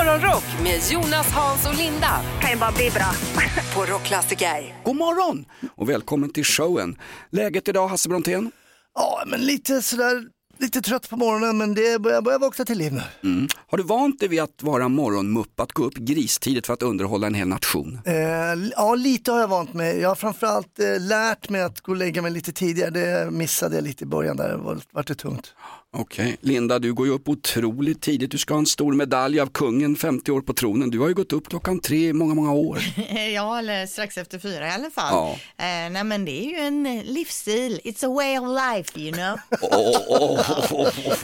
Morgonrock med Jonas, Hans och Linda kan ju bara bli bra. på Rockklassiker. God morgon och välkommen till showen. Läget idag Hasse Brontén? Ja, men lite sådär, lite trött på morgonen men det börjar, börjar vakna till liv nu. Mm. Har du vant dig vid att vara morgonmupp, att gå upp gristidigt för att underhålla en hel nation? Eh, ja, lite har jag vant mig. Jag har framförallt eh, lärt mig att gå och lägga mig lite tidigare. Det missade jag lite i början där, det var, var det tungt. Okej, Linda du går ju upp otroligt tidigt. Du ska ha en stor medalj av kungen, 50 år på tronen. Du har ju gått upp klockan tre i många, många år. Ja, eller strax efter fyra i alla fall. Ja. Eh, nej, men det är ju en eh, livsstil. It's a way of life, you know.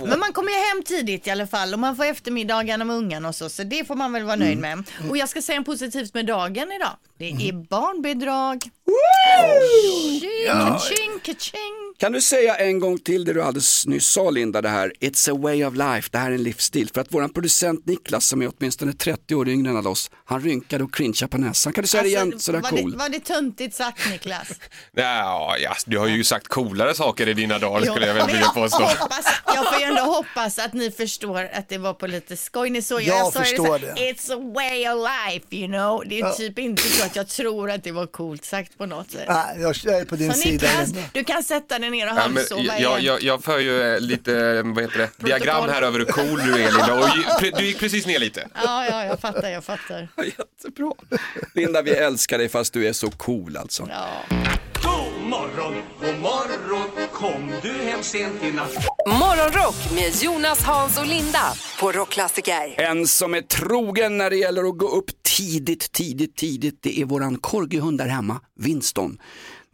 men man kommer ju hem tidigt i alla fall och man får eftermiddagarna med ungarna och så, så det får man väl vara nöjd med. Och jag ska säga en positivt med dagen idag. Det är barnbidrag. Ching, ching, ka-ching. Kan du säga en gång till det du alldeles nyss sa Linda, det här It's a way of life, det här är en livsstil. För att våran producent Niklas som är åtminstone 30 år yngre än alla oss, han rynkade och crinchade på näsan. Kan du säga det igen sådär var, cool? det, var det töntigt sagt Niklas? Ja, ja, du har ju sagt coolare saker i dina dagar skulle jag väl men vilja jag, påstå. hoppas, jag får ju ändå hoppas att ni förstår att det var på lite skoj. Ni såg, Jag ju förstår så här, det. It's a way of life, you know. Det är Ja. typ inte så att jag tror att det var coolt sagt på något sätt. Nej, jag, jag är på din Så sida. Niklas, du kan sätta dig ner och Ja, men, halvsova jag, jag, jag för ju eh, lite, vad heter det, diagram här över hur cool du är Linda och du gick precis ner lite. Ja, ja, jag fattar, jag fattar. Jättebra. Linda, vi älskar dig fast du är så cool alltså. Ja. God morgon, god morgon, kom du hem sent i natt? Morgonrock med Jonas, Hans och Linda på Rockklassiker. En som är trogen när det gäller att gå upp tidigt, tidigt, tidigt, det är våran korgihund där hemma, Winston.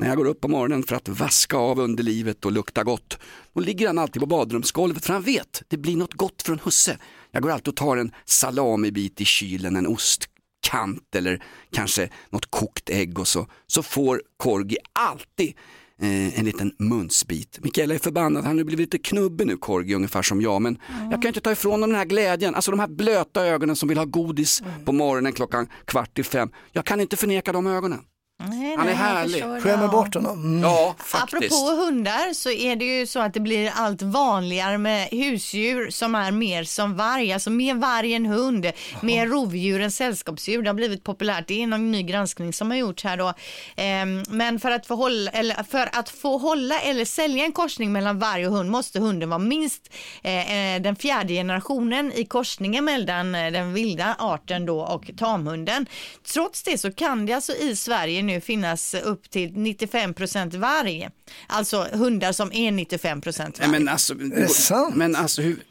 När jag går upp på morgonen för att vaska av underlivet och lukta gott, då ligger han alltid på badrumsgolvet för han vet, det blir något gott från husse. Jag går alltid och tar en salamibit i kylen, en ostkant eller kanske något kokt ägg och så, så får Korgi alltid eh, en liten munsbit. Mikaela är förbannad, han har blivit lite knubbig nu Korgi ungefär som jag men jag kan inte ta ifrån honom den här glädjen, alltså de här blöta ögonen som vill ha godis på morgonen klockan kvart i fem. Jag kan inte förneka de ögonen. Nej, Han är nej, jag härlig. Skämmer ja. bort honom. Mm. Ja, faktiskt. Apropå hundar så är det ju så att det blir allt vanligare med husdjur som är mer som varg, alltså mer varg än hund, mer rovdjur än sällskapsdjur. Det har blivit populärt. Det är någon ny granskning som har gjorts här då. Ehm, men för att, få hålla, eller för att få hålla eller sälja en korsning mellan varg och hund måste hunden vara minst eh, eh, den fjärde generationen i korsningen mellan eh, den vilda arten då och tamhunden. Trots det så kan det alltså i Sverige nu finnas upp till 95 varg. Alltså hundar som är 95 varg. Nej, men alltså, det sant? men alltså hur,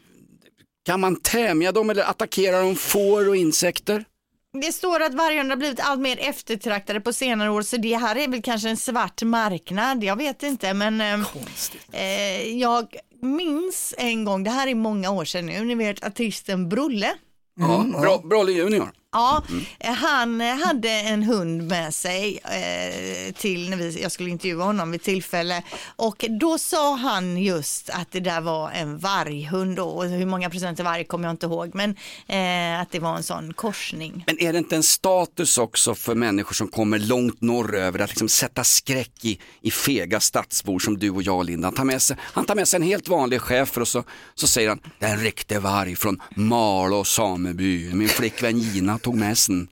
kan man tämja dem eller attackera de får och insekter? Det står att vargarna har blivit allt mer eftertraktade på senare år så det här är väl kanske en svart marknad. Jag vet inte men eh, eh, jag minns en gång, det här är många år sedan nu, ni vet artisten Brulle. Ja, Bro, Brolle Junior. Ja, eh, han hade en hund med sig eh, till när vi, jag skulle intervjua honom vid tillfälle och då sa han just att det där var en varghund då, och hur många procent är varg kommer jag inte ihåg men eh, att det var en sån korsning. Men är det inte en status också för människor som kommer långt norröver att liksom sätta skräck i, i fega stadsbor som du och jag Linda? Han tar med sig, han tar med sig en helt vanlig chef och så, så säger han, det är en riktig varg från Malå sameby, min flickvän Gina tog med sen.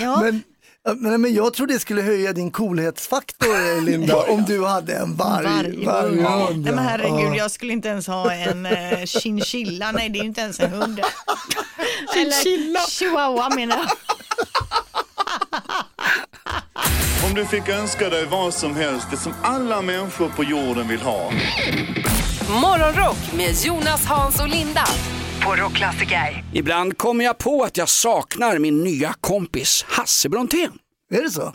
Ja. Men, ja, men, men jag tror det skulle höja din coolhetsfaktor Linda om du hade en varg. Varghund. varghund, Nej men ja. herregud, jag skulle inte ens ha en eh, chinchilla. Nej, det är ju inte ens en hund. Eller chihuahua menar jag. Om du fick önska dig vad som helst, det som alla människor på jorden vill ha. Morgonrock med Jonas, Hans och Linda på Rockklassiker. Ibland kommer jag på att jag saknar min nya kompis Hasse Brontén. Är det så?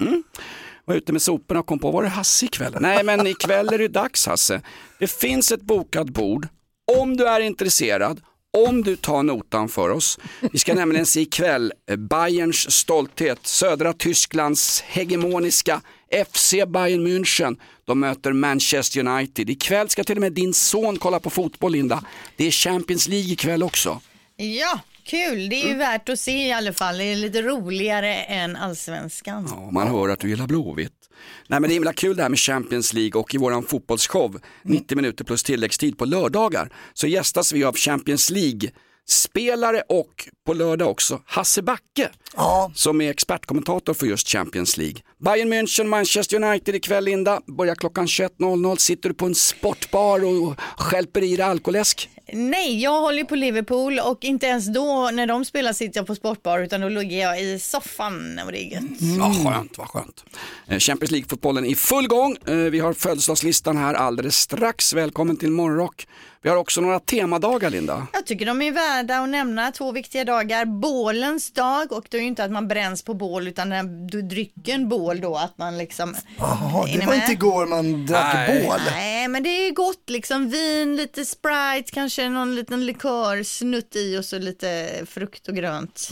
var ute med soporna och kom på, var det Hasse ikväll? Nej men ikväll är det dags Hasse. Det finns ett bokat bord. Om du är intresserad, om du tar notan för oss. Vi ska nämligen se ikväll eh, Bayerns stolthet, södra Tysklands hegemoniska FC Bayern München. De möter Manchester United. Ikväll ska till och med din son kolla på fotboll Linda. Det är Champions League ikväll också. Ja, kul. Det är ju värt att se i alla fall. Det är lite roligare än allsvenskan. Ja, man hör att du gillar Blåvitt. Nej men det är himla kul det här med Champions League och i våran fotbollsshow 90 minuter plus tilläggstid på lördagar så gästas vi av Champions League spelare och på lördag också Hasse Backe Ja, som är expertkommentator för just Champions League. Bayern München, Manchester United ikväll Linda, börjar klockan 21.00. Sitter du på en sportbar och stjälper i dig alkoläsk? Nej, jag håller på Liverpool och inte ens då när de spelar sitter jag på sportbar utan då ligger jag i soffan och det är gött. Vad skönt, vad skönt. Eh, Champions League-fotbollen i full gång. Eh, Vi har födelsedagslistan här alldeles strax. Välkommen till Morgonrock. Vi har också några temadagar Linda. Jag tycker de är värda att nämna två viktiga dagar. Bålens dag och det är ju inte att man bränns på bål utan när du drycken bål då att man liksom. Jaha, det var med? inte igår man drack Nej. bål. Nej, men det är gott liksom. Vin, lite Sprite, kanske någon liten likör, snutt i och så lite frukt och grönt.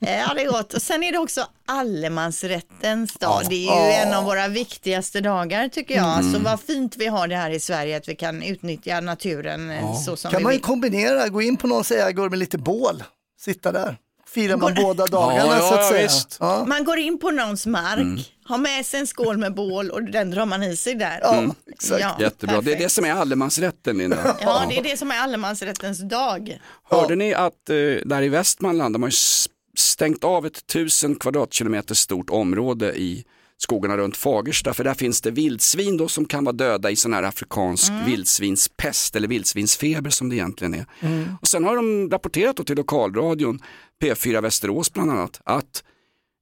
Eh, Ja, det är gott. Och sen är det också allemansrättens dag. Det är ju en av våra viktigaste dagar tycker jag. Så vad fint vi har det här i Sverige att vi kan utnyttja naturen eh, så som Kan vi man ju vill. kombinera, gå in på någons ägor med lite bål, sitta där. Firar man Går- båda dagarna Ja, så att ja, säga. visst. Ja. Man går in på någons mark, har med sig en skål med bål och den drar man i sig där. Ja, exakt. Ja, Jättebra. Det är det perfekt. som är allemansrätten Linda. Ja, det är det som är allemansrättens dag. Hörde ni att eh, där i Västmanland de har ju stängt av ett tusen kvadratkilometer stort område i skogarna runt Fagersta för där finns det vildsvin då som kan vara döda i sån här afrikansk vildsvinspest eller vildsvinsfeber som det egentligen är. Och sen har de rapporterat då till lokalradion P4 Västerås bland annat att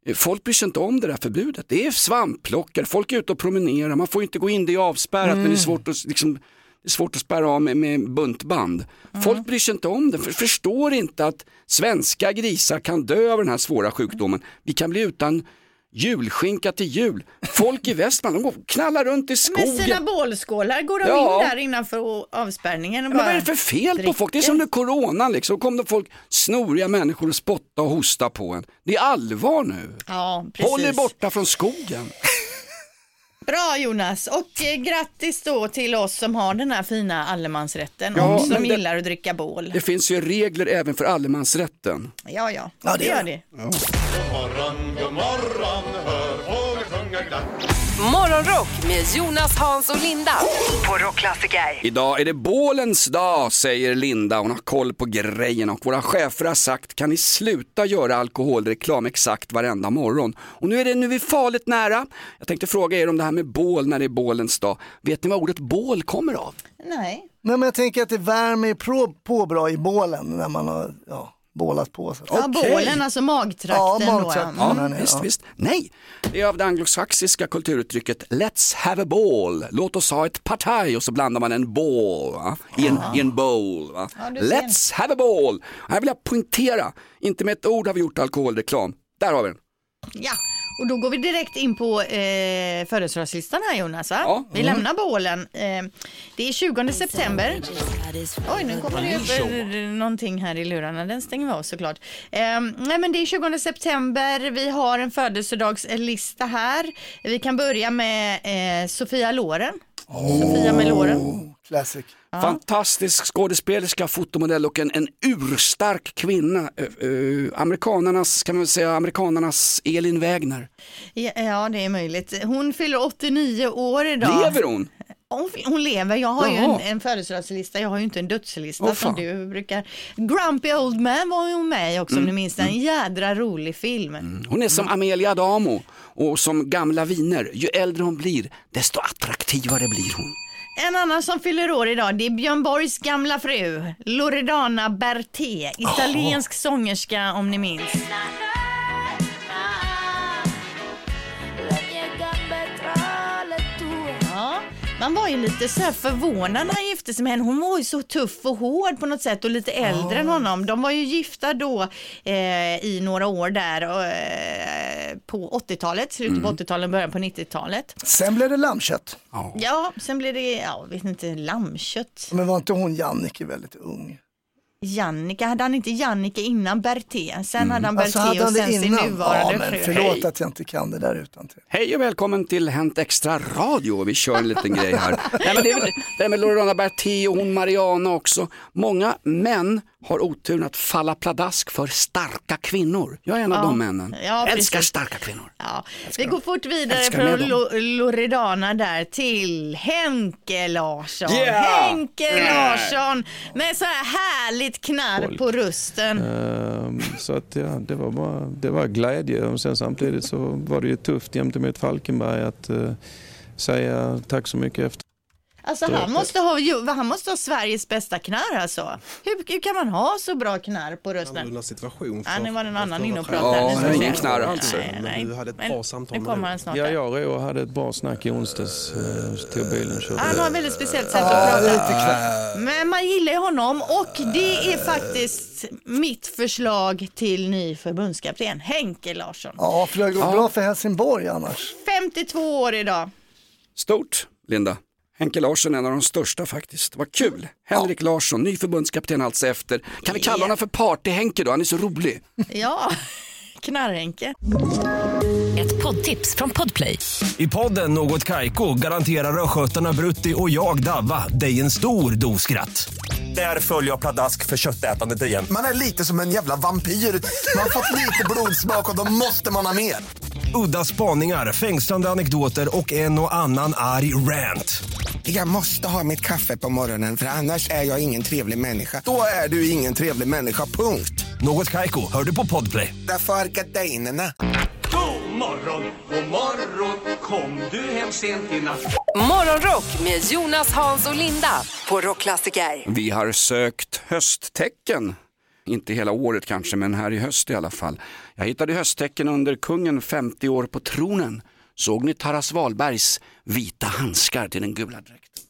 eh, Folk bryr sig inte om det där förbudet. Det är svampplockare, folk är ute och promenerar, man får inte gå in, det är avspärrat men det är svårt att, liksom, det är svårt att spärra av med, med buntband. Folk bryr sig inte om det, för, förstår inte att svenska grisar kan dö av den här svåra sjukdomen. Vi kan bli utan julskinka till jul. Folk i Västmanland, de knallar runt i Med skogen. sina bålskålar går de Ja. in där innanför avspärrningen och Men vad bara är det för fel på dricker. folk? Det är som under corona liksom. Då kom det folk, snoriga människor och spotta och hosta på en. Det är allvar nu. Ja, precis. Håll er borta från skogen. Bra Jonas och eh, grattis då till oss som har den här fina allemansrätten Ja, och som men det- gillar att dricka bål. Det finns ju regler även för allemansrätten. Ja, ja, Ja, det gör det. morgon, god morgon, hör fåglar sjunga glatt. Morgonrock med Jonas, Hans och Linda på Rockklassiker. Idag är det bålens dag, säger Linda. Hon har koll på grejerna och våra chefer har sagt, kan ni sluta göra alkoholreklam exakt varenda morgon? Och nu är det nu är farligt nära. Jag tänkte fråga er om det här med bål när det är bålens dag. Vet ni var ordet bål kommer av? Nej. Nej, men jag tänker att det värmer på, på bra i bålen när man har ja, bålat på. Ja, Okej. bålen, alltså magtrakten Ja, då. magtrakten. Ja. Ja, där nere, visst, ja. visst. Nej, det är av det anglosaxiska kulturuttrycket Let's have a ball. Låt oss ha ett partaj och så blandar man en ball va? I, en, i en bowl. Va? Ja. Let's have a ball. Här vill jag poängtera, inte med ett ord har vi gjort alkoholreklam. Där har vi den. Ja, och då går vi direkt in på eh, födelsedagslistan här Jonas. Va? Ja. Vi lämnar bålen. Eh, det är 20 september. Oj, nu kommer det upp eh, någonting här i lurarna. Den stänger vi av såklart. Eh, nej, men det är 20 september. Vi har en födelsedagslista här. Vi kan börja med eh, Sofia Loren. Sofia med Loren. Oh, classic. Fantastisk skådespelerska, fotomodell och en, en urstark kvinna. Uh, uh, amerikanernas, kan man säga, amerikanernas Elin Wägner. Ja, ja, det är möjligt. Hon fyller 89 år idag. Lever hon? Hon, hon lever. Jag har ju Jaha. en, en födelsedagslista. Jag har ju inte en dödslista Åh, som du brukar. Grumpy Old Man var hon med i också om ni minns den. En jädra rolig film. Hon är som Amelia Adamo och som gamla viner. Ju äldre hon blir, desto attraktivare blir hon. En annan som fyller år idag det är Björn Borgs gamla fru Loredana Berté. Italiensk sångerska om ni minns. Man var ju lite så här förvånad när han gifte sig med henne. Hon var ju så tuff och hård på något sätt och lite äldre än honom. De var ju gifta då eh, i några år där eh, på 80-talet, slutet på 80-talet, början på 90-talet. Sen blev det lammkött. Ja, sen blev det, ja, vet inte, lammkött. Men var inte hon Jannike väldigt ung? Jannica, hade han inte Jannica innan Berté? Sen hade han Berté Alltså och sen sin innan? nuvarande Ja, fru. förlåt att jag inte kan det där utan till. Hej och välkommen till Hänt Extra Radio. Vi kör en liten grej här. Nej, men det, är det är med Lorena Berté och hon Mariana också. Många män har oturen att falla pladask för starka kvinnor. Jag är en av de männen. Ja, Älskar precis. starka kvinnor. Ja, vi går fort vidare Älskar med från. Lo- Loredana där till Henke Larsson. Yeah! Henke Larsson med så här härligt knarr på rösten. Ehm, Så att ja, det var bara det var glädje och sen samtidigt så var det ju tufft gentemot Falkenberg att eh, säga tack så mycket efter. Alltså han måste, ha, han måste ha Sveriges bästa knarr alltså. Hur, hur kan man ha så bra knarr på rösten? situation. Ja, nu var det en annan inne och pratade. Ja, ingen knarr alltså. Nej, nej. Du hade ett Men bra samtal Nu med kommer han snart. Ja, jag och Roa hade ett bra snack i onsdags. eh, Tog bilen och. Han har ett väldigt speciellt sätt att prata. Men man gillar ju honom och det är faktiskt mitt förslag till ny förbundskapten, Henke Larsson. Ja, för det har gått bra för Helsingborg annars. 52 år idag. Stort, Linda. Henke Larsson är en av de största faktiskt. Vad kul. Henrik Larsson, ny förbundskapten alltså efter. Kan vi kalla honom för Party-Henke då? Han är så rolig. Ja, Knarr-Henke. Ett poddtips från Podplay. I podden Något Kaiko garanterar östgötarna Brutti och jag, Davva, dig en stor dos skratt. Där följer jag pladask för köttätandet igen. Man är lite som en jävla vampyr. Man har fått lite blodsmak och då måste man ha mer. Udda spaningar, fängslande anekdoter och en och annan arg rant. Jag måste ha mitt kaffe på morgonen för annars är jag ingen trevlig människa. Då är du ingen trevlig människa, punkt. Något Kaiko, hör du på Podplay. Därför är gardinerna. God morgon, god morgon Kom du hem sent i natt Morgonrock med Jonas, Hans och Linda på Rockklassiker. Vi har sökt hösttecken. Inte hela året kanske, men här i höst i alla fall. Jag hittade hösttecken under kungen 50 år på tronen. Såg ni Taras Wahlbergs vita handskar till den gula dräkten?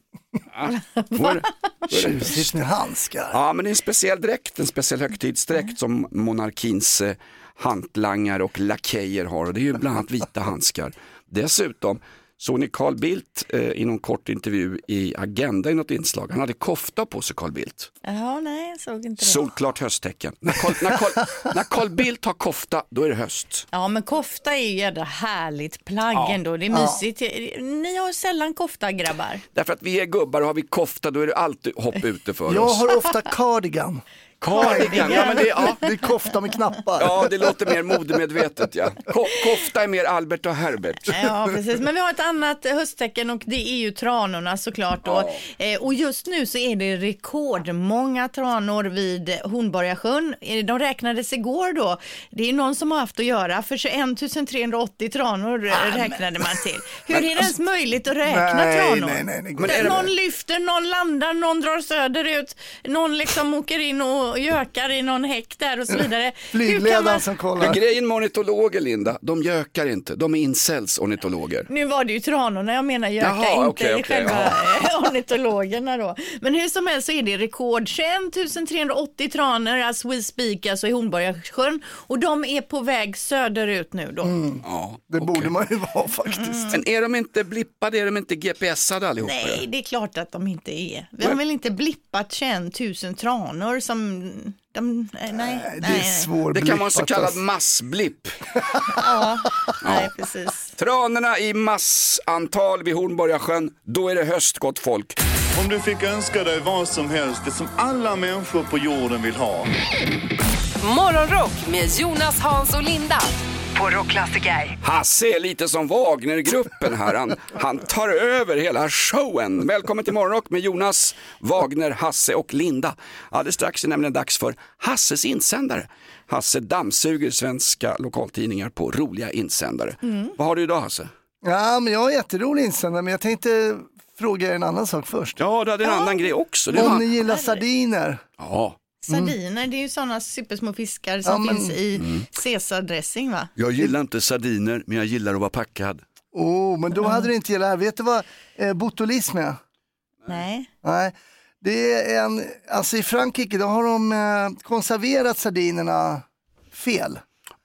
Ja, Tjusigt med handskar. Ja, men det är en speciell dräkt, en speciell högtidsdräkt som monarkins eh, hantlangare och lakejer har och det är ju bland annat vita handskar. Dessutom såg ni Carl Bildt eh, i någon kort intervju i Agenda i något inslag. Han hade kofta på sig Carl Bildt. Ja, nej, jag såg inte det. Solklart hösttecken. När Carl, när, Carl, när Carl Bildt har kofta, då är det höst. Ja, men kofta är ju jädra härligt plagg ändå. Det är mysigt. Ni har sällan kofta, grabbar. Därför att vi är gubbar och har vi kofta då är det alltid hopp ute för Jag oss. har ofta cardigan. Cardigan, ja men det, ja, Det är kofta med knappar. ja, det låter mer modemedvetet ja. Ko, kofta är mer Albert och Herbert. Ja, precis. Men vi har ett annat hösttecken och det är ju tranorna såklart. Då. Eh, och just nu så är det rekordmånga tranor vid Hornborgasjön. Eh, De räknades igår då. Det är någon som har haft att göra för 21 380 tranor eh, räknade man till. Hur är det ens möjligt att räkna Nej, tranor? nej, nej, går Men Någon lyfter, någon landar, någon drar söderut, någon liksom åker in och gökar i någon häck där och så vidare. Flygledaren man- som Men kollar. grejen med ornitologer Linda, de gökar inte, de är incels ornitologer. Nu var det ju tranorna jag menar göka, Jaha, inte okej, okej, själva eh, ornitologerna då. Men hur som helst så är det rekord. 21 380 tranor as we speak, alltså i Hornborgasjön. Och de är på väg söderut nu då. Ja, Det okej. borde man ju vara faktiskt. Men är de inte blippade, är de inte GPSade allihopa? Nej, det är klart att de inte är. Vi har väl inte blippat 21 000 tranor som de, eh, nej, nej, Det är svår Det kan vara en så kallad massblipp. Ja, nej, precis. Tranorna i massantal vid Hornborgasjön, då är det höst gott folk. Om du fick önska dig vad som helst, det som alla människor på jorden vill ha. Morgonrock med Jonas, Hans och Linda på Rockklassiker. Hasse är lite som Wagnergruppen här, han, han tar över hela showen. Välkommen till Morgonrock med Jonas, Wagner, Hasse och Linda. Alldeles strax är nämligen dags för Hasses insändare. Hasse dammsuger svenska lokaltidningar på roliga insändare. Vad har du idag Hasse? Ja, men jag har jätterolig insändare, men jag tänkte fråga er en annan sak först. Ja, du hade en annan grej också. Om ni gillar sardiner, Ja, Sardiner, det är ju sådana supersmå fiskar som Ja, men- finns i caesardressing va? jag gillar inte sardiner, men jag gillar att vara packad. oh, men då hade det inte gillat det här. Vet du vad eh, botulism är? Nej. Nej, det är en, alltså i Frankrike då har de eh, konserverat sardinerna fel.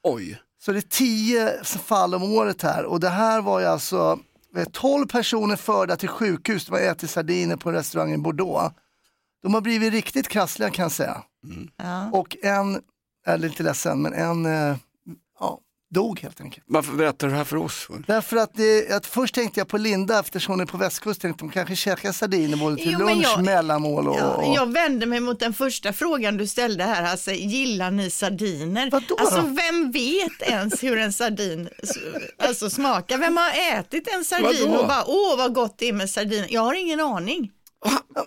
Oj, Så det är tio fall om året här och det här var ju alltså eh, 12 personer förda till sjukhus, de har ätit sardiner på en restaurang i Bordeaux. De har blivit riktigt krassliga kan jag säga. Ja. Och en, är lite ledsen, men en, eh, ja, dog helt enkelt. Varför berättar du det här för oss? Därför att, det, att först tänkte jag på Linda eftersom hon är på västkusten. Tänkte hon kanske käkar sardiner både till Jo, lunch, jag- mellanmål och... Ja, och... jag vänder mig mot den första frågan du ställde här, alltså, gillar ni sardiner? Vadå alltså då? vem vet ens hur en sardin alltså, smakar? Vem har ätit en sardin Vadå? och bara, åh vad gott det är med sardiner? Jag har ingen aning.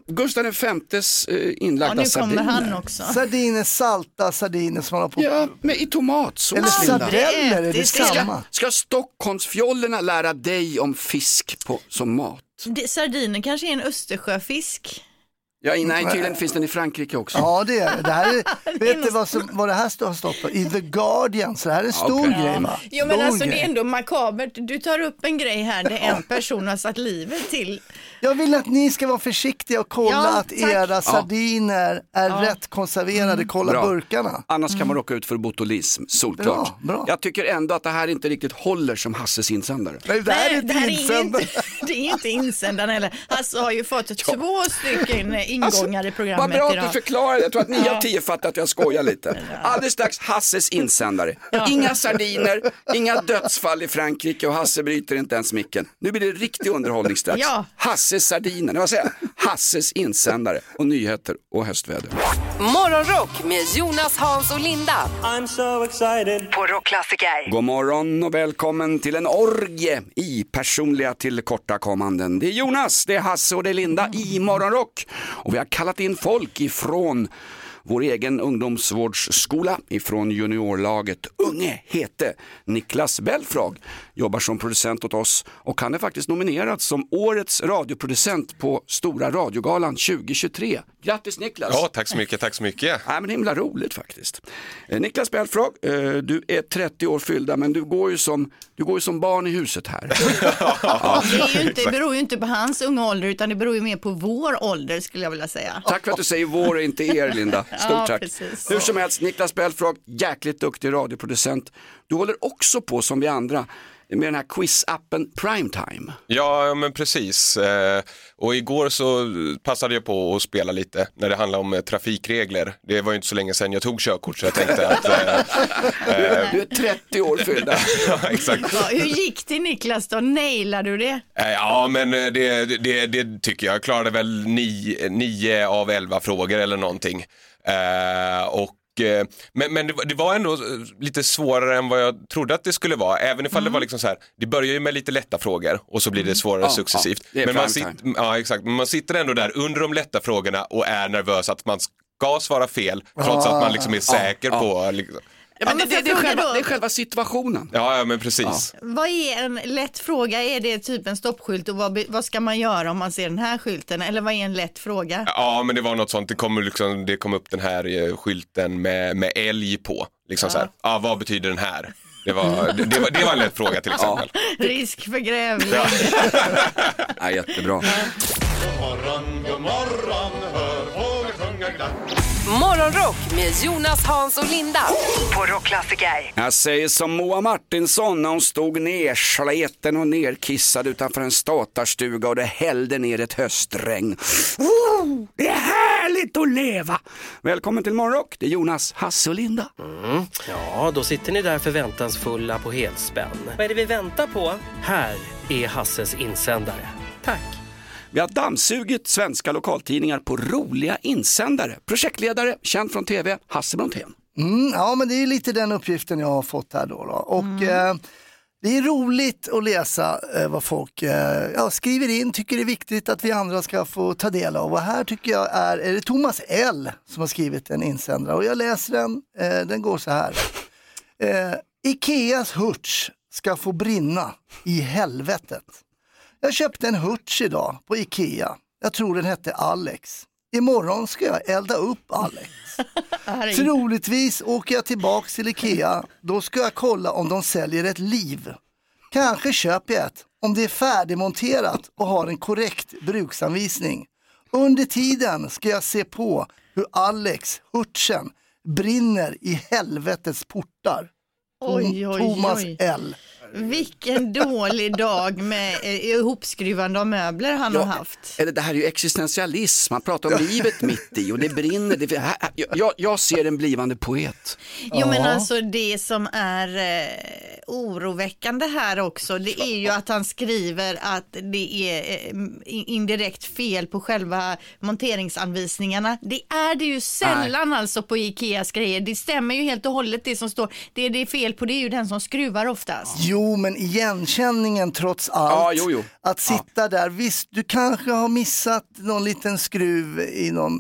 Gustav V eh, Ja, inlagda nu kommer sardiner. han också. Sardiner, salta sardiner som man har på... Ja, men i tomatsås. Eller sardeller, är det ätit. Ska, samma? ska Stockholmsfjollerna lära dig om fisk på, som mat? Sardiner kanske är en Östersjöfisk. Ja, nej, tydligen finns den i Frankrike också. Ja det är det. det. Här är, vet du vad, som, vad det här har stått på? I The Guardian, så det här är en stor Okej. grej va? Jo men Stor alltså det grej. är ändå makabert. Du tar upp en grej här där en person har satt livet till. Jag vill att ni ska vara försiktiga och kolla Ja, att tack. era sardiner är rätt konserverade, kolla Bra. burkarna. Annars kan man råka ut för botulism, solklart. Bra, bra. Jag tycker ändå att det här inte riktigt håller som Hasses insändare. Nej, det här är det här inte är inte, det är inte insändaren heller. Hasse har ju fått två stycken eh, ingångar i Vad programmet bra att du förklarar, jag tror att nio av tio fattar att jag skojar lite. Alldeles strax Hasses insändare. Inga sardiner, inga dödsfall i Frankrike och Hasse bryter inte ens micken. Nu blir det riktig underhållning strax. Hasses sardiner, vad säger jag? Hasses insändare och nyheter och höstväder. Morgonrock med Jonas, Hans och Linda I'm so excited. på Rockklassiker. God morgon och välkommen till en orgie i personliga tillkortakommanden. Det är Jonas, det är Hasse och det är Linda i Morgonrock. Och vi har kallat in folk ifrån vår egen ungdomsvårdsskola ifrån juniorlaget Unge Hete. Niklas Belfrag jobbar som producent åt oss och han är faktiskt nominerad som årets radioproducent på Stora radiogalan 2023. Grattis Niklas! Ja, tack så mycket, tack så mycket. Ja, men himla roligt faktiskt. Eh, Niklas Belfrag, eh, du är 30 år fyllda men du går ju som, du går ju som barn i huset här. Det är ju inte, det beror ju inte på hans unga ålder utan det beror ju mer på vår ålder skulle jag vilja säga. Tack för att du säger vår och inte er Linda. Stort Ja, tack. precis. Hur som helst, Niklas Belfrag, jäkligt duktig radioproducent. Du håller också på som vi andra med den här quizappen Primetime. Ja, men precis. Eh, Och igår så passade jag på att spela lite när det handlar om eh, trafikregler. Det var ju inte så länge sedan jag tog körkort så jag tänkte att... eh, Du är 30 år fyllda. ja, exakt. Ja, hur gick det Niklas då? Nailade du det? Ja, men det, det, det tycker jag. Jag klarade väl nio, nio av elva frågor eller någonting. Och, men men det, var- ändå eh, lite svårare än vad jag trodde att det skulle vara. Även ifall det var liksom så här, det börjar ju med lite lätta frågor och så blir det svårare Ja, successivt. ja, men, man sitter, ja, exakt. men man sitter ändå där under de lätta frågorna och är nervös att man ska svara fel trots att man liksom är säker ja. på... Liksom, Ja, men det, men det, det, är själva, det är själva situationen. ja, ja, men precis. Vad är en lätt fråga? Är det typ en stoppskylt och vad, vad ska man göra om man ser den här skylten? Eller vad är en lätt fråga? Ja, men det var något sånt. Det kom, liksom, det kom upp den här eh, skylten med, med älg på. Liksom så här, ah, vad betyder den här? Det var, det, det, var, det var en lätt fråga till exempel. Risk för grävling. Ja, jättebra. God morgon, god morgon, hör fåglar sjunga glatt. Morgonrock med Jonas, Hans och Linda på Rockklassiker. Jag säger som Moa Martinsson när hon stod nersleten och nerkissad utanför en statarstuga och det hällde ner ett höstregn. Oh, det är härligt att leva! Välkommen till Morgonrock, det är Jonas, Hasse och Linda. Ja, då sitter ni där förväntansfulla på helspänn. Vad är det vi väntar på? Här är Hasses insändare. Tack! Vi har dammsugit svenska lokaltidningar på roliga insändare. Projektledare, känd från tv, Hasse Brontén. Mm, ja, men det är lite den uppgiften jag har fått här då. då. Och, eh, det är roligt att läsa eh, vad folk eh, ja, skriver in, tycker det är viktigt att vi andra ska få ta del av. Och här tycker jag är, är det Thomas L som har skrivit en insändare och jag läser den, eh, den går så här. Eh, Ikeas hurts ska få brinna i helvetet. Jag köpte en hurts idag på Ikea. Jag tror den hette Alex. Imorgon ska jag elda upp Alex. Troligtvis åker jag tillbaks till Ikea. Då ska jag kolla om de säljer ett liv. Kanske köper jag ett om det är färdigmonterat och har en korrekt bruksanvisning. Under tiden ska jag se på hur Alex, hurtsen, brinner i helvetets portar. Oj, oj, Thomas oj. L. Vilken dålig dag med eh, ihopskruvande av möbler han har haft. Eller det här är ju existentialism, man pratar om livet mitt i och det brinner. Det, här, jag, jag ser en blivande poet. Jo men alltså det som är eh, oroväckande här också det är ju att han skriver att det är eh, indirekt fel på själva monteringsanvisningarna. Det är det ju sällan alltså på Ikeas grejer. Det stämmer ju helt och hållet det som står. Det det är fel på det är ju den som skruvar oftast. Jo, men igenkänningen trots allt. Ja, jo, jo. Att sitta där, visst du kanske har missat någon liten skruv i någon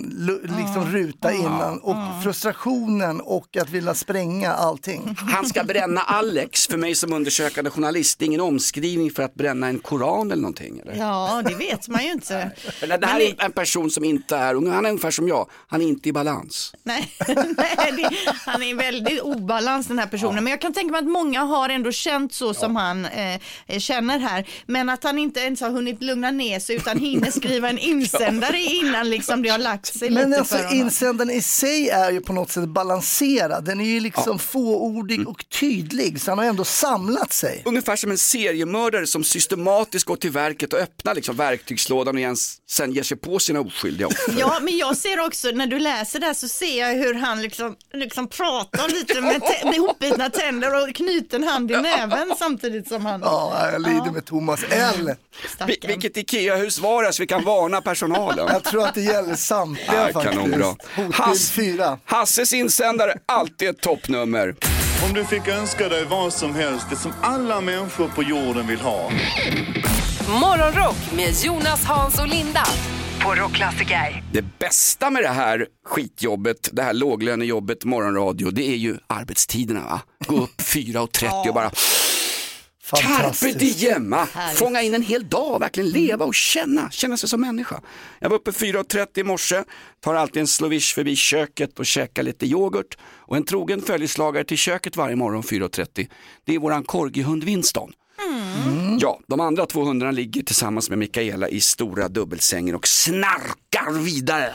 liksom ruta innan och frustrationen och att vilja spränga allting. Han ska bränna Alex, för mig som undersökande journalist, det är ingen omskrivning för att bränna en koran eller någonting. Eller? Ja, det vet man ju inte. Eller det här är en person som inte är, han är ungefär som jag, han är inte i balans. Nej, nej det, han är väldigt obalans den här personen. Men jag kan tänka mig att många har ändå känt så som han eh, känner här. Men att han inte ens har hunnit lugna ner sig utan hinner skriva en insändare innan liksom det har lagt sig Men lite alltså för honom. insändaren i sig är ju på något sätt balanserad. Den är ju liksom fåordig Mm. och tydlig så han har ändå samlat sig. Ungefär som en seriemördare som systematiskt går till verket och öppnar liksom verktygslådan och igen, sen ger sig på sina oskyldiga offer. Ja, men jag ser också när du läser det här så ser jag hur han liksom, liksom pratar lite med, med ihopbitna tänder och knuten hand i näven samtidigt som han... Ja, jag lider med Thomas L. Vil- vilket Ikea-hus var det så vi kan varna personalen? Jag tror att det gäller samtliga Ja, faktiskt. Hass- 4. Hasses insändare, alltid ett toppnummer. Om du fick önska dig vad som helst, det som alla människor på jorden vill ha. Morgonrock med Jonas, Hans och Linda. Det bästa med det här skitjobbet, det här låglönejobbet morgonradio, det är ju arbetstiderna. Va? Gå upp 4.30 och bara Carpe diem, fånga in en hel dag, verkligen leva och känna, känna sig som människa. Jag var uppe 4.30 i morse, tar alltid en slovish förbi köket och käkar lite yoghurt. Och en trogen följeslagare till köket varje morgon 4.30, det är våran korgihund Winston. Ja, de andra två hundarna ligger tillsammans med Mikaela i stora dubbelsängen och snarkar vidare.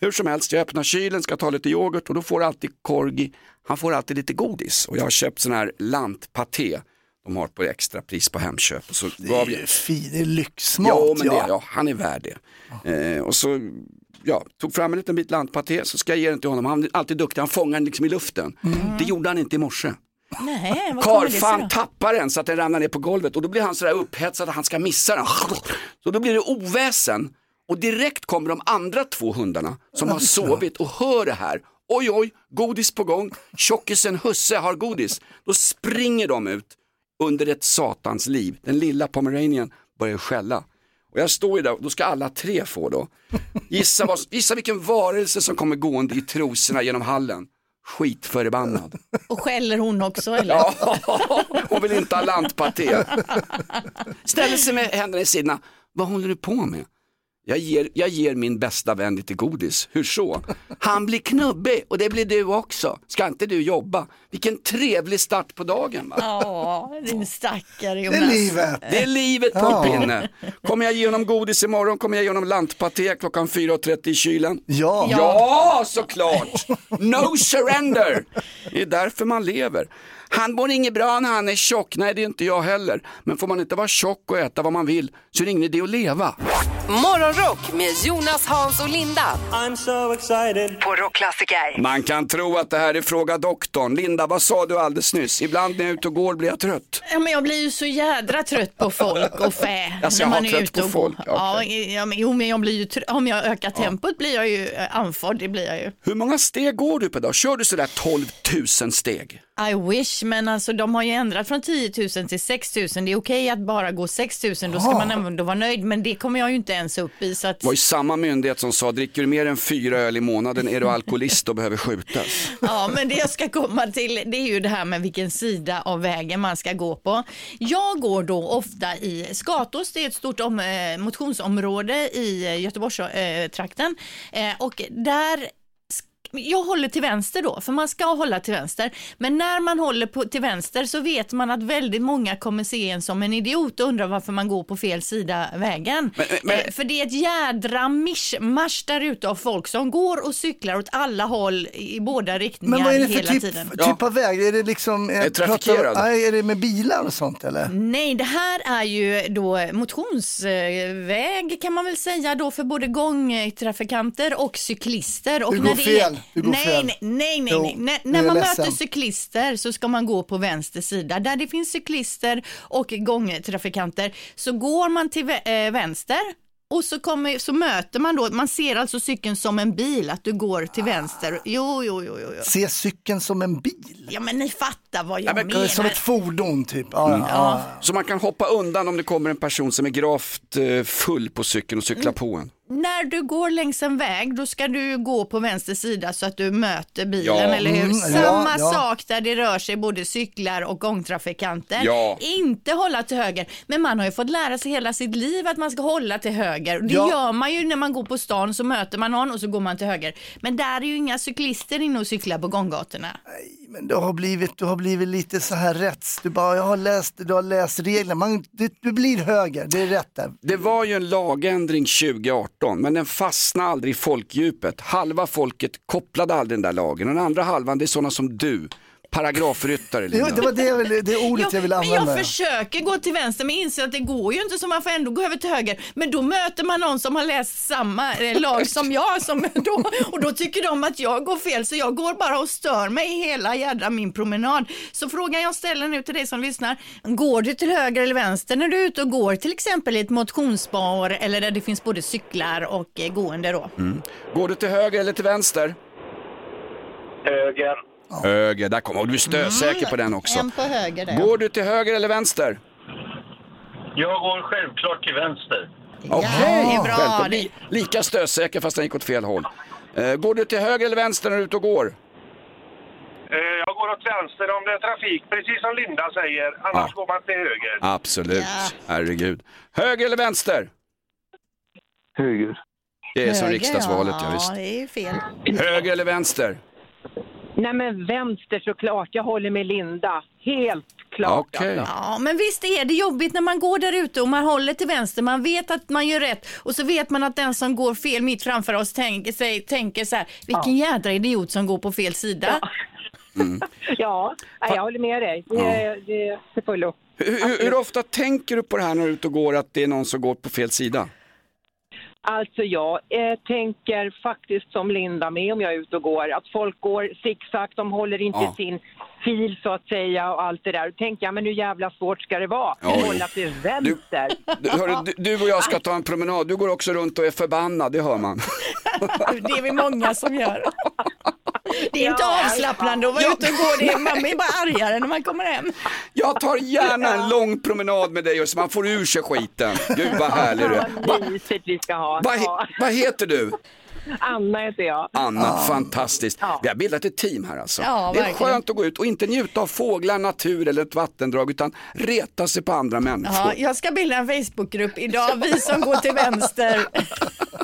Hur som helst, jag öppnar kylen, ska ta lite yoghurt och då får alltid Corgi, han får alltid lite godis. Och jag har köpt sån här lantpaté, de har på extrapris på Hemköp. Och så gav jag... Fy, det är lyxmat. Ja, men det, ja. ja, han är värd det. Eh, och så ja, tog fram en liten bit lantpaté, så ska jag ge den till honom. Han är alltid duktig, han fångar den liksom i luften. Det gjorde han inte i morse. Nej, vad kommer det sig Karfan tappar den så att den ramlar ner på golvet och då blir han sådär upphetsad att han ska missa den. Så då blir det oväsen och direkt kommer de andra två hundarna som har sovit och hör det här. Oj, oj, godis på gång. Tjockisen Husse har godis. Då springer de ut under ett satans liv. Den lilla pomeranian börjar skälla. Och jag står ju där och då ska alla tre få då. Gissa, vad, gissa vilken varelse som kommer gående i trosorna genom hallen. Skitförbannad. Och skäller hon också eller? Ja, hon vill inte ha lantpaté. Ställer sig med händerna i sidorna. Vad håller du på med? Jag ger, jag ger min bästa vän lite godis. Hur så? Han blir knubbig och det blir du också. Ska inte du jobba? Vilken trevlig start på dagen. Va? Ja, din stackare Det Jonas. är livet. Det är livet på Ja. pinne. Kommer jag ge honom godis imorgon kommer jag ge honom lantpaté klockan 4.30 i kylen. Ja. Ja, såklart! No surrender! Det är därför man lever. Han mår inget bra när han är tjock, nej det är inte jag heller. Men får man inte vara tjock och äta vad man vill så är det ingen idé att leva. Morgonrock med Jonas, Hans och Linda I'm so excited. på Rockklassiker. Man kan tro att det här är Fråga doktorn. Linda, vad sa du alldeles nyss? Ibland när jag är ute och går blir jag trött. Ja, men jag blir ju så jädra trött på folk och fä. Alltså, när jag har man är trött ute på och folk, går. ja, men, jo, men jag blir ju trött. Om jag ökar tempot blir jag ju eh, andfådd, det blir jag ju. Hur många steg går du per dag? Kör du sådär 12 000 steg? I wish, men alltså de har ju ändrat från 10 000 till 6 000. Det är okej att bara gå 6 000, då ska man ändå vara nöjd. Men det kommer jag ju inte ens upp i. Så att, Det var ju samma myndighet som sa, dricker du mer än fyra öl i månaden är du alkoholist och behöver skjutas. Ja, men det jag ska komma till det är ju det här med vilken sida av vägen man ska gå på. Jag går då ofta i Skatås, det är ett stort om, eh, motionsområde i Göteborgstrakten eh, och där jag håller till vänster då, för man ska hålla till vänster. Men när man håller på, till vänster så vet man att väldigt många kommer se en som en idiot och undra varför man går på fel sida vägen. Men- men- Eh, för det är ett jädra mischmasch där ute av folk som går och cyklar åt alla håll i båda riktningar Men vad är det för hela typ, tiden. typ av väg? Är det liksom... eh, Är trafikerad? pratar- är det med bilar och sånt eller? Nej, det här är ju då motionsväg kan man väl säga då för både gångtrafikanter och cyklister. Och Du när går det fel, Är... du går nej, nej, nej, nej, Jo. När, man ledsen. möter cyklister så ska man gå på vänster sida. Där det finns cyklister och gångtrafikanter så går man till eh, vänster och så, kommer, så möter man då, man ser alltså cykeln som en bil, att du går till vänster. Jo, jo, jo, jo. jo. Se cykeln som en bil? Ja, men ni fattar vad jag men- menar. Som ett fordon typ? Ja, ja, ja. Så man kan hoppa undan om det kommer en person som är gravt eh, full på cykeln och cyklar på en. När du går längs en väg, då ska du gå på vänster sida så att du möter bilen, Ja. eller hur? Mm, ja, Samma ja. sak där det rör sig både cyklar och gångtrafikanter. Ja. Inte hålla till höger. Men man har ju fått lära sig hela sitt liv att man ska hålla till höger. Det Ja. gör man ju när man går på stan, så möter man någon och så går man till höger. Men där är ju inga cyklister inne och cyklar på gånggatorna. Men du har blivit, du har blivit lite så här rätts. Du bara, jag har läst, du har läst reglerna. Man, du, du blir höger, det är rätt där. Det var ju en lagändring 2018 men den fastnade aldrig i folkdjupet. Halva folket kopplade aldrig den där lagen och den andra halvan det är sådana som du, paragrafryttare Jo, Linda. det var det, jag ville, det ordet jag ville men använda. jag försöker gå till vänster men inser att det går ju inte så man får ändå gå över till höger. Men då möter man någon som har läst samma eh, lag som jag som då, och då tycker de att jag går fel så jag går bara och stör mig hela jädra min promenad. Så frågan jag ställer nu till dig som lyssnar, går du till höger eller vänster när du är ute och går till exempel i ett motionsspår eller där det finns både cyklar och eh, gående då? Går du till höger eller till vänster? Höger. Höger, där kommer och du är stösäker på den också. En på höger där. Går du till höger eller vänster? Jag går självklart till vänster. Okej, det är bra. självklart. Li- Lika stösäker fast den gick åt fel håll. Eh, går du till höger eller vänster när du är ute och går? Eh, Jag går åt vänster om det är trafik, precis som Linda säger. Annars Ja. går man till höger. Absolut, herregud. Höger eller vänster? Höger. Det är som Höger, riksdagsvalet, ja, Ja, visst. det är fel. Höger eller vänster? Nej men vänster såklart, jag håller med Linda. Helt klart. Okej. Alltså. Ja, men visst är det jobbigt när man går där ute och man håller till vänster. Man vet att man gör rätt och så vet man att den som går fel mitt framför oss tänker, sig, tänker så här, vilken jädra idiot som går på fel sida. Ja, nej, jag håller med dig. Det, är- det är till fullo. Hur, hur, hur ofta tänker du på det här när du är ute och går att det är någon som går på fel sida? Alltså jag eh, tänker faktiskt som Linda med om jag är ute och går, att folk går zigzag, de håller inte Ja. sin fil så att säga och allt det där. Då tänker jag, men hur jävla svårt ska det vara? Ja, jo. Hålla till vänster. Du, hörru, du, du och jag ska ta en promenad, du går också runt och är förbannad, det hör man. Det är vi många som gör. Det är inte Ja, avslappnande att vara ute och gå, det är, man blir bara argare när man kommer hem. Jag tar gärna en lång promenad med dig så man får ur sig skiten. Gud vad härlig du är. Va, Vad mysigt vi ska ha. vad, Ja. he, vad heter du? Anna heter jag. Anna, fantastiskt. Ja. Vi har bildat ett team här alltså. Ja, det är verkligen. skönt att gå ut och inte njuta av fåglar, natur eller ett vattendrag utan reta sig på andra människor. Ja, jag ska bilda en Facebookgrupp idag, vi som går till vänster.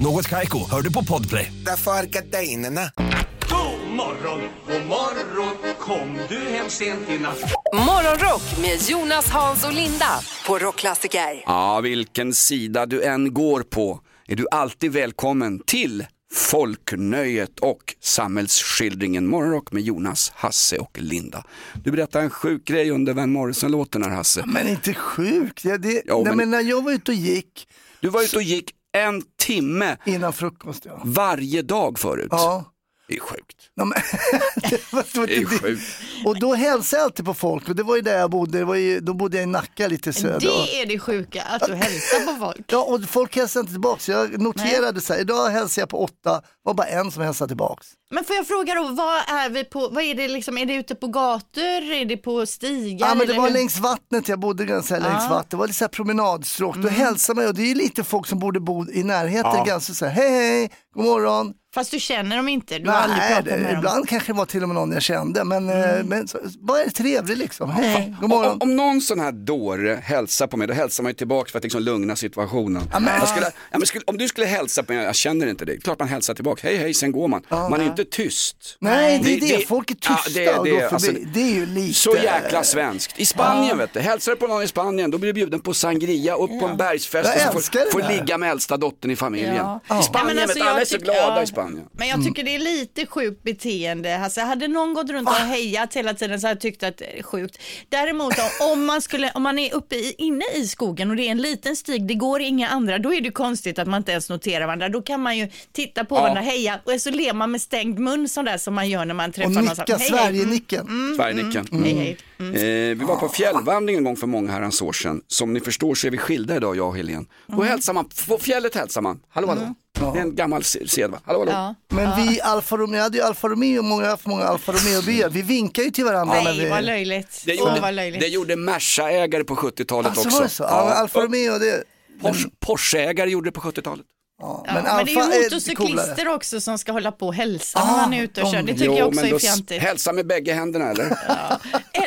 Något Kaiko, hör du på Podplay. Därför är gardinerna. God morgon, god morgon Kom du hem sent i natt Morgonrock med Jonas, Hans och Linda på Rockklassiker. Ja, vilken sida du än går på är du alltid välkommen till Folknöjet och samhällsskildringen Morgonrock med Jonas, Hasse och Linda. Du berättade en sjuk grej under Van Morrison-låten här Hasse. Men inte sjukt. Ja, det, Jo, nej, men- men... när jag var ute och gick Du var ute och gick en timme innan frukost, ja. varje dag förut. ja. Det är sjukt. Ja, men, det var, det var Det är sjukt. Och då hälsade jag alltid på folk och det var ju där jag bodde, det var ju, då bodde jag i Nacka lite söder. Det är det sjuka, att du hälsar på folk. Ja, och folk hälsade inte tillbaka. Så jag noterade så här, idag hälsar jag på åtta, var bara en som hälsade tillbaks. Men får jag fråga då, vad är vi på, vad är det liksom, är det ute på gator, är det på stigar? Ja, men det var hur? längs vattnet, jag bodde ganska längs Ja. vattnet. Det var lite så här promenadstråk. Då Mm. hälsar man och det är ju lite folk som borde bo i närheten. Ja. Ganska så här, hej hej, god morgon. Fast du känner dem inte, du har aldrig Nej, pratat det, med dem. ibland kanske det var till och med någon jag kände, men, eh, men så, bara är det trevligt liksom. Hej, god morgon. Om, om någon sån här dåre hälsar på mig, då hälsar man ju tillbaka för att liksom lugna situationen. Ja, skulle, ja, men skulle, om du skulle hälsa på mig, jag känner inte dig, klart man hälsar tillbaka, hej hej, sen går man. man är inte tyst. Nej, det är det. Folk är tysta och går förbi. Det är ju lite- alltså, Så jäkla svenskt. I Spanien vet du, hälsar du på någon i Spanien, då blir du bjuden på sangria, upp på en bergsfest Jag och får, det får ligga med äldsta dottern i familjen. Ja. I Spanien Ja, men alltså, vet du, alla jag är så glada ja. i Spanien. Men jag tycker det är lite sjukt beteende. Alltså, hade någon gått runt och hejat hela tiden så hade jag tyckt att det är sjukt. Däremot om, om, man skulle, om man är uppe i, inne i skogen och det är en liten stig, det går inga andra, då är det konstigt att man inte ens noterar varandra. Då kan man ju titta på Ja. varandra, heja och så ler man med stängd mun sådär som man gör när man träffar Och någon. nicka, hej, hej. Sverigenicken. Mm, Sverigenicken. mm, hej, hej. Eh, vi var på fjällvandring en gång för många herrans år sedan. Som ni förstår så är vi skilda idag, jag och Helene. Då hälsar man, på fjället hälsar man, hallå hallå. Det är en gammal se- sed va, hallå hallå. Ja. Men vi Alfa Romeo, jag hade ju Alfa Romeo, många, jag har haft många Alfa Romeo-bilar. Vi vinkar ju till varandra när vi... Nej, vad löjligt. Det Åh, gjorde, vad löjligt. det gjorde Merca-ägare på 70-talet Alltså, också. var det så? Ja, Alfa Romeo, det... Porsche, Porsche-ägare gjorde det på 70-talet. Ja, men men, Alfa det är ju är motorcyklister också som ska hålla på och hälsa när Ah, man är ute och de- kör. Det tycker Jo, jag också är fjantigt. Hälsa med bägge händerna eller?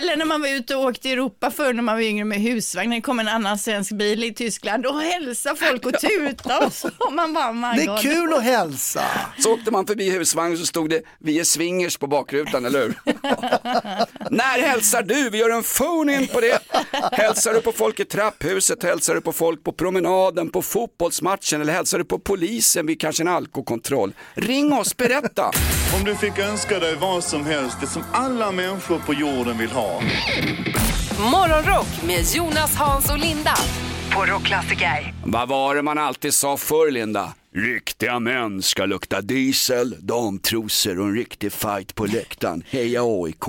Eller när man var ute och åkte i Europa förr när man var yngre med husvagn, när det kom en annan svensk bil i Tyskland, då hälsar folk och tutar och så. Och Man bara, my Det God. är kul att hälsa. Så åkte man förbi husvagnen och så stod det vi är swingers på bakrutan, eller hur? När hälsar du? Vi gör en phone in på det. Hälsar du på folk i trapphuset, hälsar du på folk på promenaden, på fotbollsmatchen eller hälsar du på polisen vid kanske en alkokontroll? Ring oss, berätta. Om du fick önska dig vad som helst, det som alla människor på jorden vill ha. Morgonrock med Jonas, Hans och Linda på Rockklassiker. Vad var det man alltid sa förr Linda? Riktiga män ska lukta diesel, damtrosor och en riktig fight på läktaren. Heja AIK.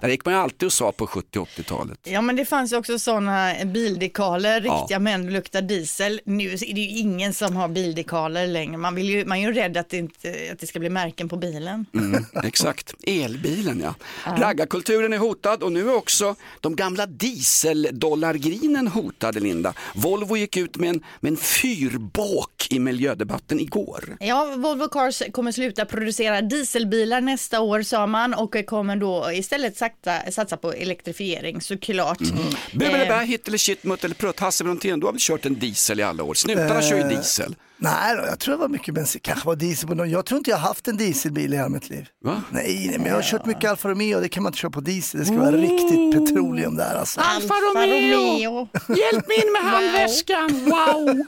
Det gick man alltid och sa på 70 80-talet. Ja men det fanns ju också sådana bildekaler, Ja. riktiga män luktar diesel. Nu är det ju ingen som har bildekaler längre. Man, vill ju, man är ju rädd att det, inte, att det ska bli märken på bilen. Mm, exakt, elbilen ja. Raggarkulturen är hotad och nu är också de gamla dieseldollargrinen hotade Linda. Volvo gick ut med en, med en fyrbåk i miljödebatten igår. Ja, Volvo Cars kommer sluta producera dieselbilar nästa år sa man och kommer då istället sakta, satsa på elektrifiering såklart. Mm. Eh, Bubelebä, hitt eller shit, mutt eller prutt, Hasse Brontén, du har väl kört en diesel i alla år? Snutarna kör ju Eh, diesel. Nej då, jag tror det var mycket bensin, kanske var diesel på någon. Jag tror inte jag har haft en dieselbil i hela mitt liv. Va? Nej, nej, men jag har kört mycket Alfa Romeo, det kan man inte köra på diesel. Det ska vara riktigt petroleum där alltså. Alfa Romeo. Hjälp mig in med handväskan, wow!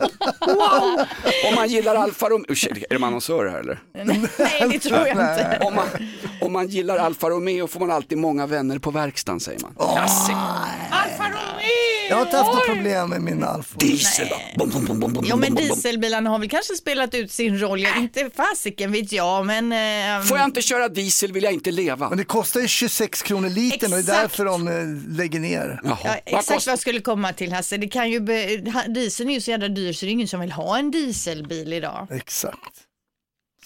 wow. Om man gillar Alfa Romeo, ursäkta, är de annonsörer här eller? Nej, det tror jag inte. Om man, om man gillar Alfa Romeo får man alltid många vänner på verkstaden säger man. Jaså. Jag har inte haft något problem med min Alfa. Diesel då? Jo men dieselbilarna har väl kanske spelat ut sin roll, jag, inte fasiken vet jag men... Eh, Får jag inte köra diesel vill jag inte leva. Men det kostar ju 26 kronor litern och det är Exakt. därför de eh, lägger ner. Jaha. Ja, Vad exakt vad jag skulle komma till Hasse. Det kan ju be, ha- dieseln är ju så jävla dyr så det är ingen som vill ha en dieselbil idag. Exakt.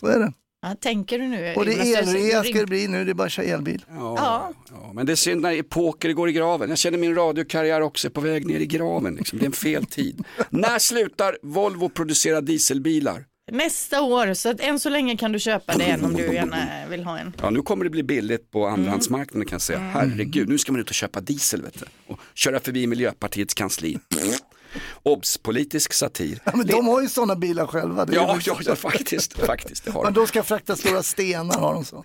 Så är det. Ja, tänker du nu? Och det är elrea ska det bli nu, det är bara att köra elbil. Ja. Ja, men det är synd när epoker går i graven. Jag känner min radiokarriär också är på väg ner i graven. Liksom. Det är en fel tid. när slutar Volvo producera dieselbilar? Nästa år, så att än så länge kan du köpa det en om du gärna vill ha en. Ja, nu kommer det bli billigt på andrahandsmarknaden kan jag säga. Mm. Herregud, nu ska man ut och köpa diesel vet du. Och köra förbi Miljöpartiets kansli. Obs, politisk satir. Ja, men de har ju sådana bilar själva. Ja, ja, ja, faktiskt, faktiskt, det har Men de. de ska frakta stora stenar har de så.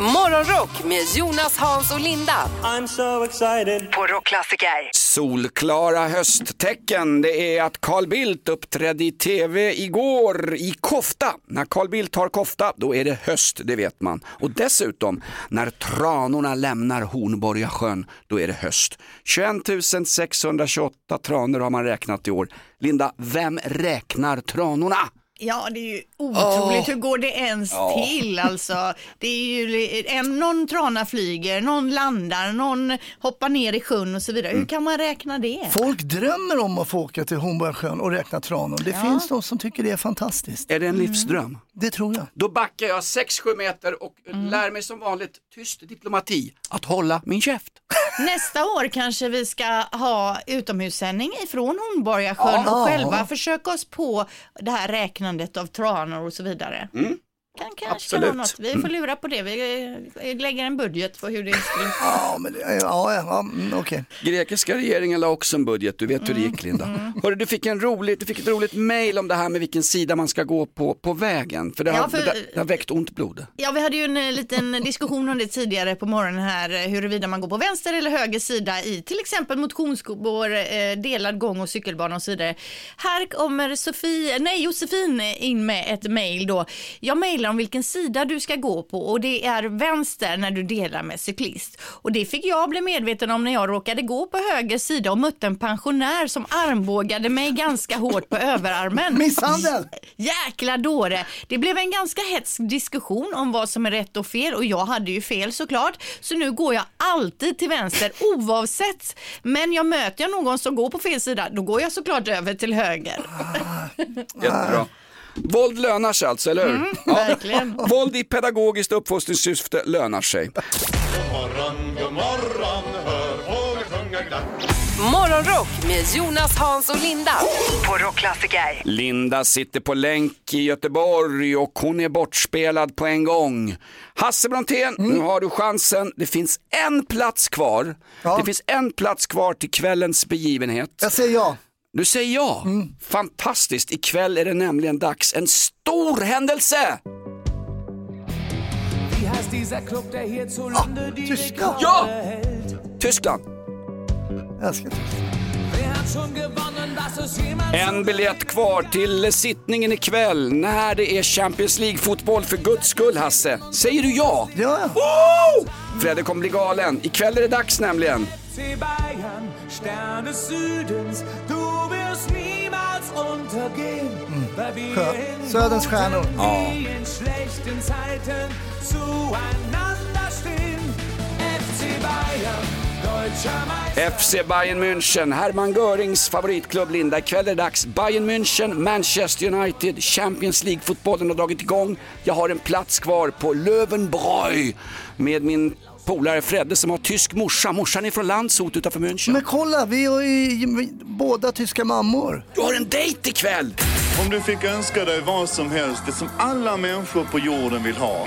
Morgonrock med Jonas, Hans och Linda I'm so excited. på Rockklassiker. Solklara hösttecken, det är att Carl Bildt uppträdde i tv igår i kofta. När Carl Bildt har kofta, då är det höst, det vet man. Och dessutom, när tranorna lämnar Hornborga sjön, då är det höst. 21 628 tranor har man räknat i år. Linda, vem räknar tranorna? Ja, det är ju otroligt. Åh. Hur går det ens Ja. till alltså? Det är ju en, någon trana flyger, någon landar, någon hoppar ner i sjön och så vidare. Mm. Hur kan man räkna det? Folk drömmer om att få åka till Hornborgasjön och räkna tranor. Det Ja. finns de som tycker det är fantastiskt. Är det en livsdröm? Det tror jag. Då backar jag 6-7 meter och lär mig som vanligt tyst diplomati att hålla min käft. Nästa år kanske vi ska ha utomhussändning ifrån Hornborgasjön Ja. och själva försöka oss på det här räknandet av tranor och så vidare. Mm. Kan kanske Absolut. vara något. Vi får lura på det. Vi eh, lägger en budget på hur det ska Ja, men ja, ja, ja mm, okej. Grekiska regeringen la också en budget, du vet hur det gick Linda. Hörru, du, fick en rolig, du fick ett roligt mail om det här med vilken sida man ska gå på på vägen. För det har, Ja, för- det, det har väckt ont blod. Ja, vi hade ju en eh, liten diskussion om det tidigare på morgonen här, eh, huruvida man går på vänster eller höger sida i till exempel motionsspår, delad gång och cykelbana och så vidare. Här kommer Sofie, nej Josefin in med ett mejl då. Jag mejlar om vilken sida du ska gå på och det är vänster när du delar med cyklist. Och det fick jag bli medveten om när jag råkade gå på höger sida och mötte en pensionär som armbågade mig ganska hårt på överarmen. Misshandel! Jäkla dåre. Det blev en ganska hetsk diskussion om vad som är rätt och fel och jag hade ju fel såklart. Så nu går jag alltid till vänster oavsett. Men jag möter jag någon som går på fel sida, då går jag såklart över till höger. Jättebra. Våld lönar sig alltså, eller hur? Mm, verkligen. Våld i pedagogiskt uppfostringssyfte lönar sig. God morgon, god morgon, hör fåglar sjunga glatt. Morgonrock med Jonas, Hans och Linda på Rockklassiker. Linda sitter på länk i Göteborg och hon är bortspelad på en gång. Hasse Brontén, nu har du chansen. Det finns en plats kvar. Det finns en plats kvar till kvällens begivenhet. Jag säger ja. Du säger ja. Fantastiskt. Ikväll är det nämligen dags. En stor händelse! Tyskland. Ja! Tyskland. Jag älskar En biljett kvar till sittningen ikväll när det är Champions League-fotboll för guds skull Hasse. Säger du ja? Ja, ja. Woo! Fredde kommer bli galen. Ikväll är det dags nämligen. Sjö. Söderns stjärnor. Ja. FC Bayern München, Hermann Görings favoritklubb Linda. Ikväll är det dags. Bayern München, Manchester United, Champions League-fotbollen har dragit igång. Jag har en plats kvar på Löwenbräu med min polare Fredde som har tysk morsa. Morsan är från Landshut utanför München. Men kolla, vi har ju vi- båda tyska mammor. Du har en dejt ikväll! Om du fick önska dig vad som helst, det som alla människor på jorden vill ha.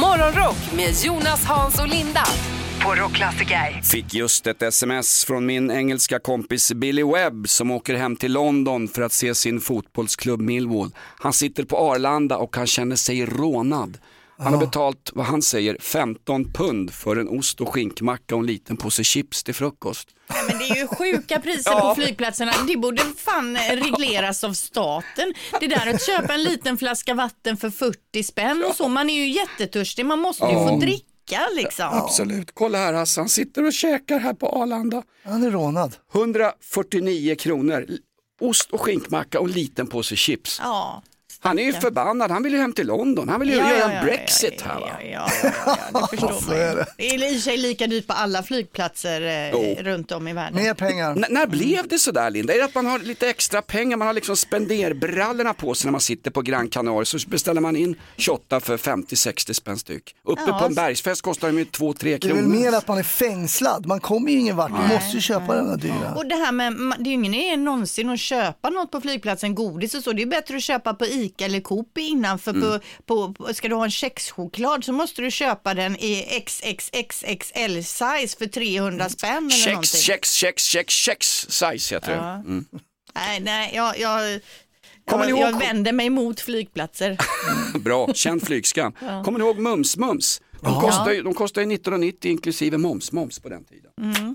Morgonrock med Jonas, Hans och Linda på. Fick just ett sms från min engelska kompis Billy Webb som åker hem till London för att se sin fotbollsklubb Millwall. Han sitter på Arlanda och han känner sig rånad. Han har betalt, vad han säger, 15 pund för en ost och skinkmacka och en liten påse chips till frukost. Nej, men det är ju sjuka priser Ja. på flygplatserna. Det borde fan regleras av staten. Det där att köpa en liten flaska vatten för 40 spänn och så. Man är ju jättetörstig. Man måste ju Ja. få dricka liksom. Absolut, kolla här Hasse, han sitter och käkar här på Arlanda. Han är rånad. 149 kronor, ost och skinkmacka och en liten påse chips. Ja. Han är ju förbannad, han vill ju hem till London, han vill ju Ja, göra ja, Brexit ja, här va. Ja, ja, ja, det förstår man är det. Det är i sig lika dyrt på alla flygplatser eh, Jo. runt om i världen. Mer pengar. N- när blev det sådär Linda? Är det att man har lite extra pengar, man har liksom spenderbrallorna på sig när man sitter på Gran Canaria så beställer man in 28 för 50-60 spänn styck. Uppe Ja. på en bergsfest kostar de ju 2-3 Det är kronor. väl mer att man är fängslad. Man kommer ju ingen vart. Du måste ju köpa den där dyra. Och det här med, det är ju ingen idé någonsin att köpa något på flygplatsen, godis och så. Det är bättre att köpa på ICA eller Coop innan. För Mm. på, på, ska du ha en kexchoklad så måste du köpa den i XXXXL size för 300 spänn eller Kex, kex, kex, kex, kex size heter det. Ja. Mm. Nej, nej, jag, jag, Kommer ni ihåg- jag vänder mig mot flygplatser. Bra, känd flygskam. Ja. Kommer ni ihåg Mums Mums? De Ja. kostar ju de kostar ju 1990 inklusive moms, moms på den tiden. Mm.